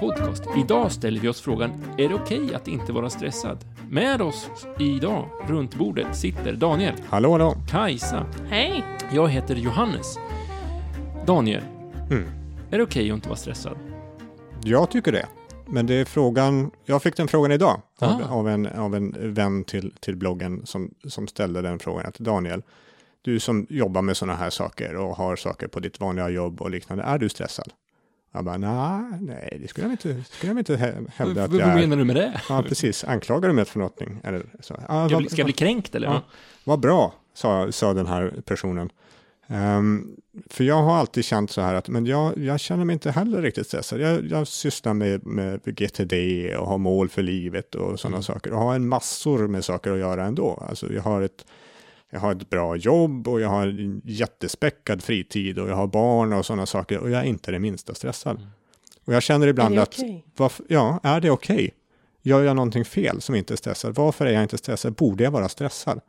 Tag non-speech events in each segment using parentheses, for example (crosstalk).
podcast. Idag ställer vi oss frågan, är det okej att inte vara stressad? Med oss idag, runt bordet, sitter Daniel, Hallå, hallå. Kajsa, Hej! jag heter Johannes. Daniel, Mm. är det okej att inte vara stressad? Jag tycker det. Men det är frågan, jag fick den frågan idag av, Ah. av, en, av en vän till, till bloggen som, som ställde den frågan till Daniel. Du som jobbar med sådana här saker och har saker på ditt vanliga jobb och liknande, är du stressad? Jag bara, nej, nej, det skulle jag inte, skulle jag inte hä- hävda att Vad jag är. menar du med det? Ja, precis. Anklagar du mig för någonting? Eller så. Ja, Ska jag, vad- bli, ska jag bli kränkt eller? Ja. Vad bra, sa, sa den här personen. Ehm, för jag har alltid känt så här att men jag, jag känner mig inte heller riktigt stressad. Jag, jag sysslar med, med GTD och har mål för livet och sådana Mm. saker. Och har en massor med saker att göra ändå. Alltså jag har ett jag har ett bra jobb och jag har en jättespäckad fritid och jag har barn och sådana saker och jag är inte det minsta stressad. Mm. Och jag känner ibland att, okej? varför, ja, är det okej? Gör jag någonting fel som inte är stressad? Varför är jag inte stressad? Borde jag vara stressad?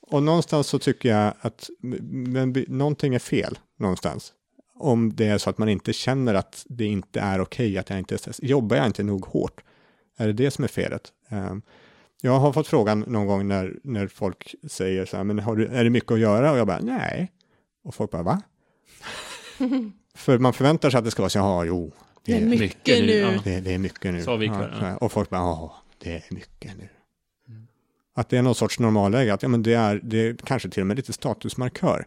Och någonstans så tycker jag att men, någonting är fel någonstans. Om det är så att man inte känner att det inte är okej att jag inte är stressad. Jobbar jag inte nog hårt? Är det det som är felet? Ehm, jag har fått frågan någon gång när, när folk säger så här, men har du, är det mycket att göra? Och jag bara, nej. Och folk bara, va? (laughs) För man förväntar sig att det ska vara så, ja, jo, Det är det, mycket, mycket nu, ja. det, det är mycket nu. Sa vi ja, så. Och folk bara, ja, det är mycket nu. Att det är någon sorts normalläge, att ja, men det, är, det är kanske till och med lite statusmarkör.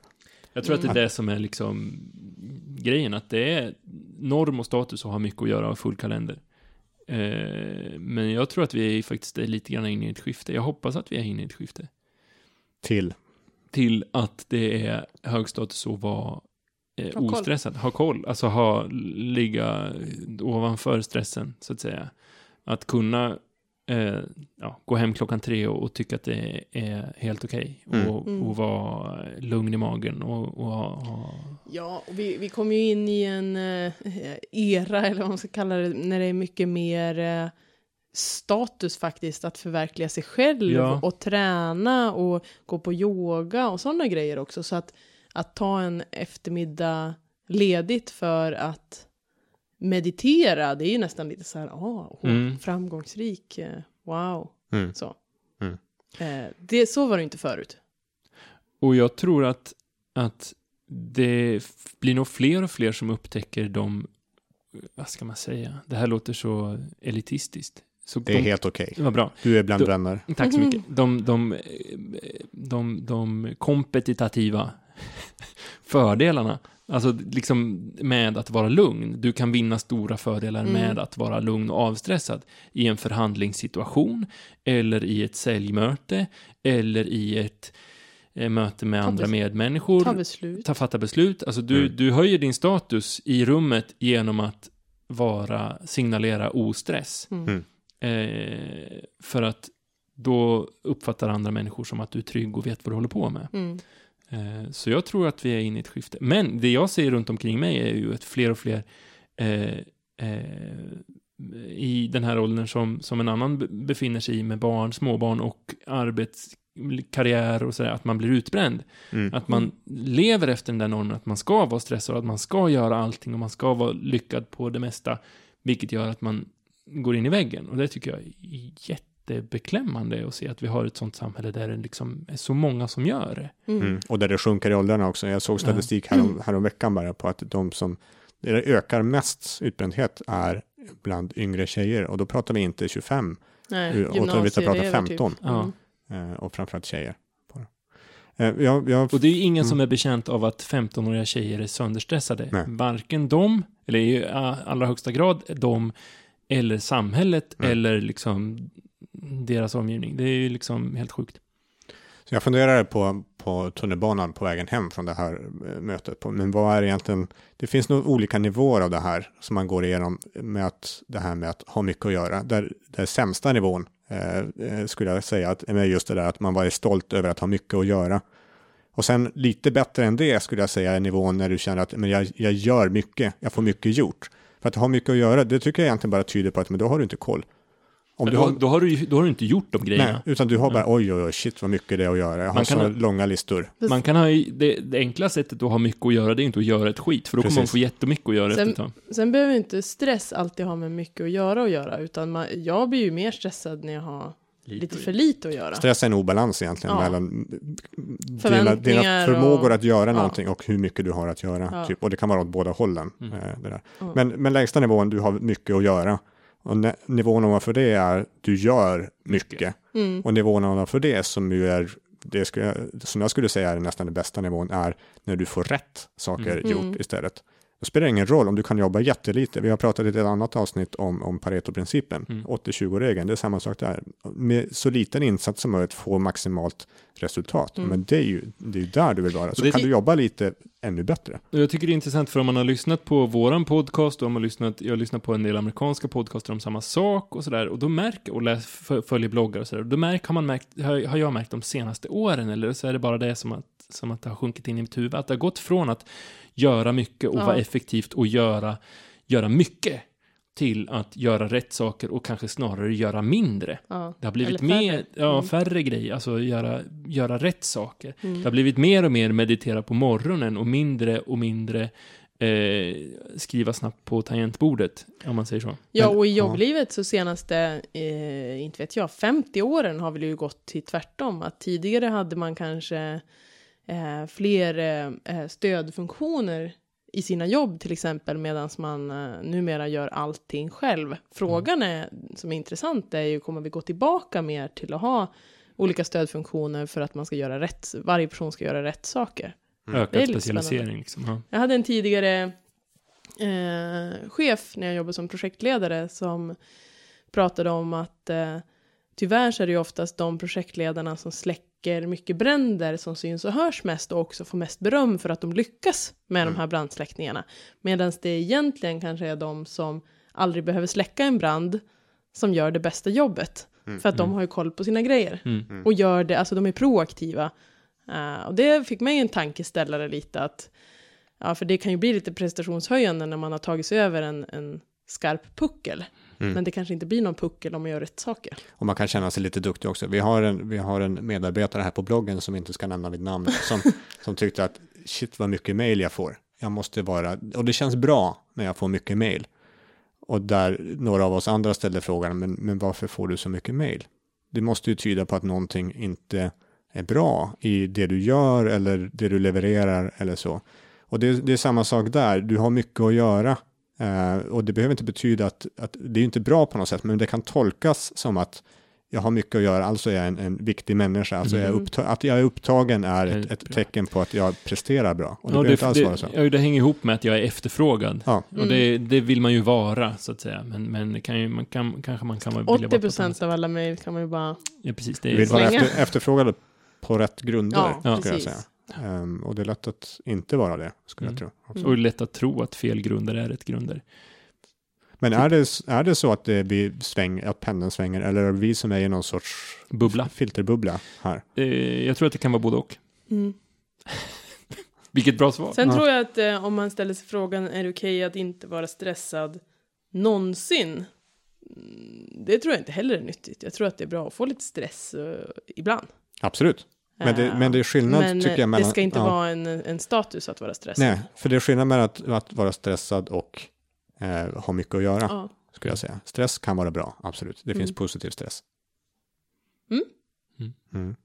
Jag tror att det är Mm. det som är liksom grejen, att det är norm och status att ha mycket att göra och full kalender. Eh, men jag tror att vi är faktiskt är lite grann inne i ett skifte. Jag hoppas att vi är inne i ett skifte. Till. Till att det är hög status att vara eh, Ha koll. ostressad, ha koll, alltså ha, ligga ovanför stressen, så att säga. Att kunna eh, ja, gå hem klockan tre och, och tycka att det är helt okej. Mm. Och, Mm. och vara lugn i magen och, och ha, ha Ja, och vi, vi kommer ju in i en eh, era, eller vad man ska kalla det, när det är mycket mer eh, status faktiskt att förverkliga sig själv Ja. och träna och gå på yoga och sådana grejer också. Så att, att ta en eftermiddag ledigt för att meditera, det är ju nästan lite så här, ah, åh, Mm. framgångsrik, eh, wow, Mm. så. Mm. Eh, det, så var det inte förut. Och jag tror att, att det blir nog fler och fler som upptäcker de, vad ska man säga, det här låter så elitistiskt. Så Det är de, helt okej. det var bra. Du är bland Då- vänner. Tack så mycket. De, de, de, de kompetitiva (laughs) fördelarna, alltså liksom med att vara lugn. Du kan vinna stora fördelar Mm. med att vara lugn och avstressad i en förhandlingssituation, eller i ett säljmöte, eller i ett eh, möte med Ta andra bes- medmänniskor Ta beslut. ta, fatta beslut. Alltså du, Mm. du höjer din status i rummet genom att vara, signalera ostress. Mm. Mm. Eh, för att då uppfattar andra människor som att du är trygg och vet vad du håller på med. Mm. Eh, så jag tror att vi är inne i ett skifte. Men det jag ser runt omkring mig är ju att fler och fler eh, eh, i den här åldern som, som en annan be- befinner sig i med barn, småbarn och arbetskarriär och sådär, att man blir utbränd. Mm. Att man lever efter den där normen att man ska vara stressad, att man ska göra allting och man ska vara lyckad på det mesta. Vilket gör att man går in i väggen. Och det tycker jag är jättebeklämmande att se att vi har ett sånt samhälle där det liksom är så många som gör det. Mm. Mm. Och där det sjunker i åldrarna också. Jag såg statistik härom, härom veckan bara på att de som där det ökar mest utbrändhet är bland yngre tjejer. Och då pratar vi inte 25, Nej, utan vi pratar gymnasieelever 15. Typ. Ja. Eh, och framförallt tjejer. Eh, Jag, jag, Och det är ju ingen Mm. som är bekänt av att 15-åriga tjejer är sönderstressade. Nej. Varken de, eller i allra högsta grad de, eller samhället, Mm. eller liksom deras omgivning. Det är ju liksom helt sjukt. Så jag funderade på, på tunnelbanan på vägen hem från det här eh, mötet. På, men vad är egentligen, det finns nog olika nivåer av det här som man går igenom med att, det här med att ha mycket att göra. Där, där sämsta nivån Eh, eh, skulle jag säga att med just det där att man var stolt över att ha mycket att göra. Och sen lite bättre än det skulle jag säga är nivån när du känner att men jag, jag gör mycket, jag får mycket gjort. För att ha mycket att göra, det tycker jag egentligen bara tyder på att men då har du inte koll. Om du då, har, då, har du, då har du inte gjort de grejerna. nej, utan du har bara oj, oj, oj, shit vad mycket det är att göra. Jag har Man kan så ha- långa listor. Man kan ha, det, det enkla sättet att ha mycket att göra, det är inte att göra ett skit, för då kommer man Precis. få jättemycket att göra Sen- efter ett tag. Sen behöver inte stress alltid ha med mycket att göra att göra, utan man, jag blir ju mer stressad när jag har lite för lite att göra. Stress är en obalans egentligen Ja. mellan dina, dina förmågor och- att göra Ja. någonting och hur mycket du har att göra. Ja. Typ. Och det kan vara åt båda hållen. Mm. eh, Det där. Ja. Men, men lägsta nivån, du har mycket att göra. Och nivån ovanför det är du gör mycket. Mm. Och nivån ovanför det som ju är det skulle som jag skulle säga är nästan den bästa nivån är när du får rätt saker Mm. gjort Mm. istället. Det spelar ingen roll om du kan jobba jättelite. Vi har pratat i ett annat avsnitt om, om Pareto-principen, Mm. 80-20-regeln. Det är samma sak där. Med så liten insats som möjligt få maximalt resultat. Mm. Men det är ju det är där du vill vara. Så kan du jobba lite ännu bättre. Jag tycker det är intressant för om man har lyssnat på våran podcast och om man har lyssnat, jag har lyssnat på en del amerikanska podcaster om samma sak och sådär och då märker, och läs, följer bloggar och sådär, då märker, har, man märkt, har jag märkt de senaste åren eller så är det bara det som att, som att det har sjunkit in i mitt huvud, att det har gått från att göra mycket och Ja. vara effektivt och göra, göra mycket till att göra rätt saker och kanske snarare göra mindre. Ja. Det har blivit mer, ja, Mm. färre grejer, alltså göra, göra rätt saker. Mm. Det har blivit mer och mer meditera på morgonen och mindre och mindre eh, skriva snabbt på tangentbordet, om man säger så. Ja, och i jobblivet så senaste, eh, inte vet jag, 50 åren har väl ju gått till tvärtom. Att tidigare hade man kanske eh, fler eh, eh, stödfunktioner i sina jobb till exempel, medan man eh, numera gör allting själv. Frågan är, som är intressant är ju, kommer vi gå tillbaka mer till att ha olika stödfunktioner för att man ska göra rätt, varje person ska göra rätt saker? Mm. Ökad specialisering liksom. Ja. Jag hade en tidigare eh, chef när jag jobbade som projektledare som pratade om att eh, tyvärr så är det ju oftast de projektledarna som släcker mycket bränder som syns och hörs mest och också får mest beröm för att de lyckas med Mm. de här brandsläckningarna. Medan det egentligen kanske är de som aldrig behöver släcka en brand som gör det bästa jobbet. Mm. För att de Mm. har ju koll på sina grejer Mm. och gör det, alltså de är proaktiva. Eh, och det fick mig en tankeställare lite att, ja för det kan ju bli lite prestationshöjande när man har tagit sig över en, en skarp puckel. Mm. Men det kanske inte blir någon puckel om man gör rätt saker. Och man kan känna sig lite duktig också. Vi har en, vi har en medarbetare här på bloggen som inte ska nämna mitt namn, som, (laughs) som tyckte att shit vad mycket mail jag får. Jag måste vara, och det känns bra när jag får mycket mail. Och där några av oss andra ställde frågan, men, men varför får du så mycket mail? Det måste ju tyda på att någonting inte är bra i det du gör eller det du levererar eller så. Och det, det är samma sak där, du har mycket att göra. Eh, och det behöver inte betyda att, att det är inte bra på något sätt, men det kan tolkas som att jag har mycket att göra, alltså är jag en, en viktig människa. Alltså jag är Mm. uppta- att jag är upptagen är ett, ett tecken på att jag presterar bra. Och det Ja, behöver inte alls vara det, så. ja, det hänger ihop med att jag är efterfrågad. Ja. Och det, det vill man ju vara, så att säga. Men, men det kan ju, man kan, kanske man kan vilja vara på ett 80 annat procent av alla mejl kan man ju bara... Ja, precis. Det är, vill vara Slänga. efter, efterfrågad på rätt grunder, Ja, skulle jag precis. säga. Ehm, och det är lätt att inte vara det, skulle Mm. jag tro. och det är lätt att tro att fel grunder är rätt grunder. Men är det, är det så att det vi sväng, att pendeln svänger, eller är det vi som är i någon sorts Bubbla. filterbubbla här? Eh, jag tror att det kan vara både och. Mm. (laughs) Vilket bra svar. Sen Ja. tror jag att eh, om man ställer sig frågan, är det okej att inte vara stressad någonsin? Mm, Det tror jag inte heller är nyttigt. Jag tror att det är bra att få lite stress eh, ibland. Absolut. Men det, Eh, men det är skillnad, men tycker jag, eh, mellan... det ska inte ja. vara en, en status att vara stressad. Nej, för det är skillnad mellan att, att vara stressad och eh, ha mycket att göra, Ja. skulle jag säga. Stress kan vara bra, absolut. Det Mm. finns positiv stress. Mm. Mm. Mm.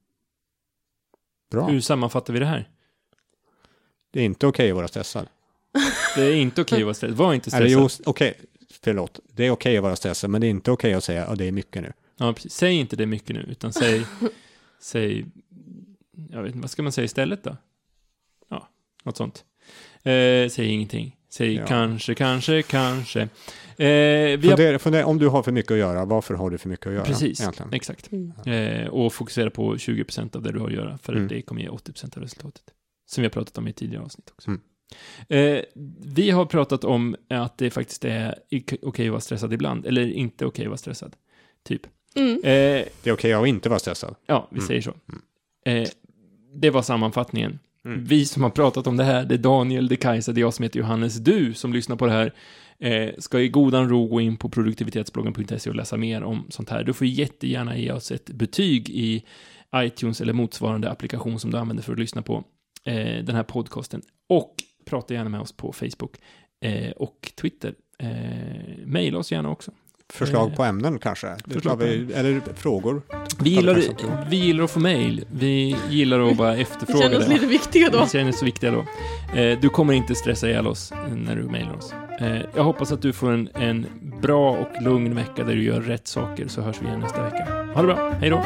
Bra. Hur sammanfattar vi det här? Det är inte okej att vara stressad. (laughs) Det är inte okej att vara stressad. Var inte Eller stressad. jo, okej, förlåt. Det är okej att vara stressad, men det är inte okej att säga att det är mycket nu. Ja, precis. Säg inte det mycket nu, utan säg, (laughs) säg, jag vet inte, vad ska man säga istället då? Ja, något sånt. Eh, säg ingenting. Säg Ja. kanske, kanske, kanske. Eh, vi har, Fundera, fundera, om du har för mycket att göra, varför har du för mycket att göra? precis, Egentligen? exakt. Mm. Eh, och fokusera på 20% av det du har att göra, för Mm. att det kommer ge 80% av resultatet. Som vi har pratat om i tidigare avsnitt också. Mm. Eh, vi har pratat om att det faktiskt är okej att vara stressad ibland, eller inte okej att vara stressad. Typ. Mm. Eh, Det är okej att inte vara stressad. Ja, vi Mm. säger så. Mm. Eh, det var sammanfattningen. Mm. Vi som har pratat om det här, det är Daniel, det är Kajsa, det är jag som heter Johannes. Du som lyssnar på det här eh, ska i godan ro gå in på produktivitetsbloggen.se och läsa mer om sånt här. Du får jättegärna ge oss ett betyg i iTunes eller motsvarande applikation som du använder för att lyssna på eh, den här podcasten. Och prata gärna med oss på Facebook eh, och Twitter. Eh, maila oss gärna också. Förslag på ämnen kanske? Förslag vi, eller frågor? Vi gillar, vi gillar att få mail. Vi gillar att bara (laughs) Det efterfråga kändes det. lite viktiga då. Det känns så viktiga då. Eh, du kommer inte stressa ihjäl oss när du mejlar oss. Eh, jag hoppas att du får en, en bra och lugn vecka där du gör rätt saker, så hörs vi igen nästa vecka. Ha det bra, hej då!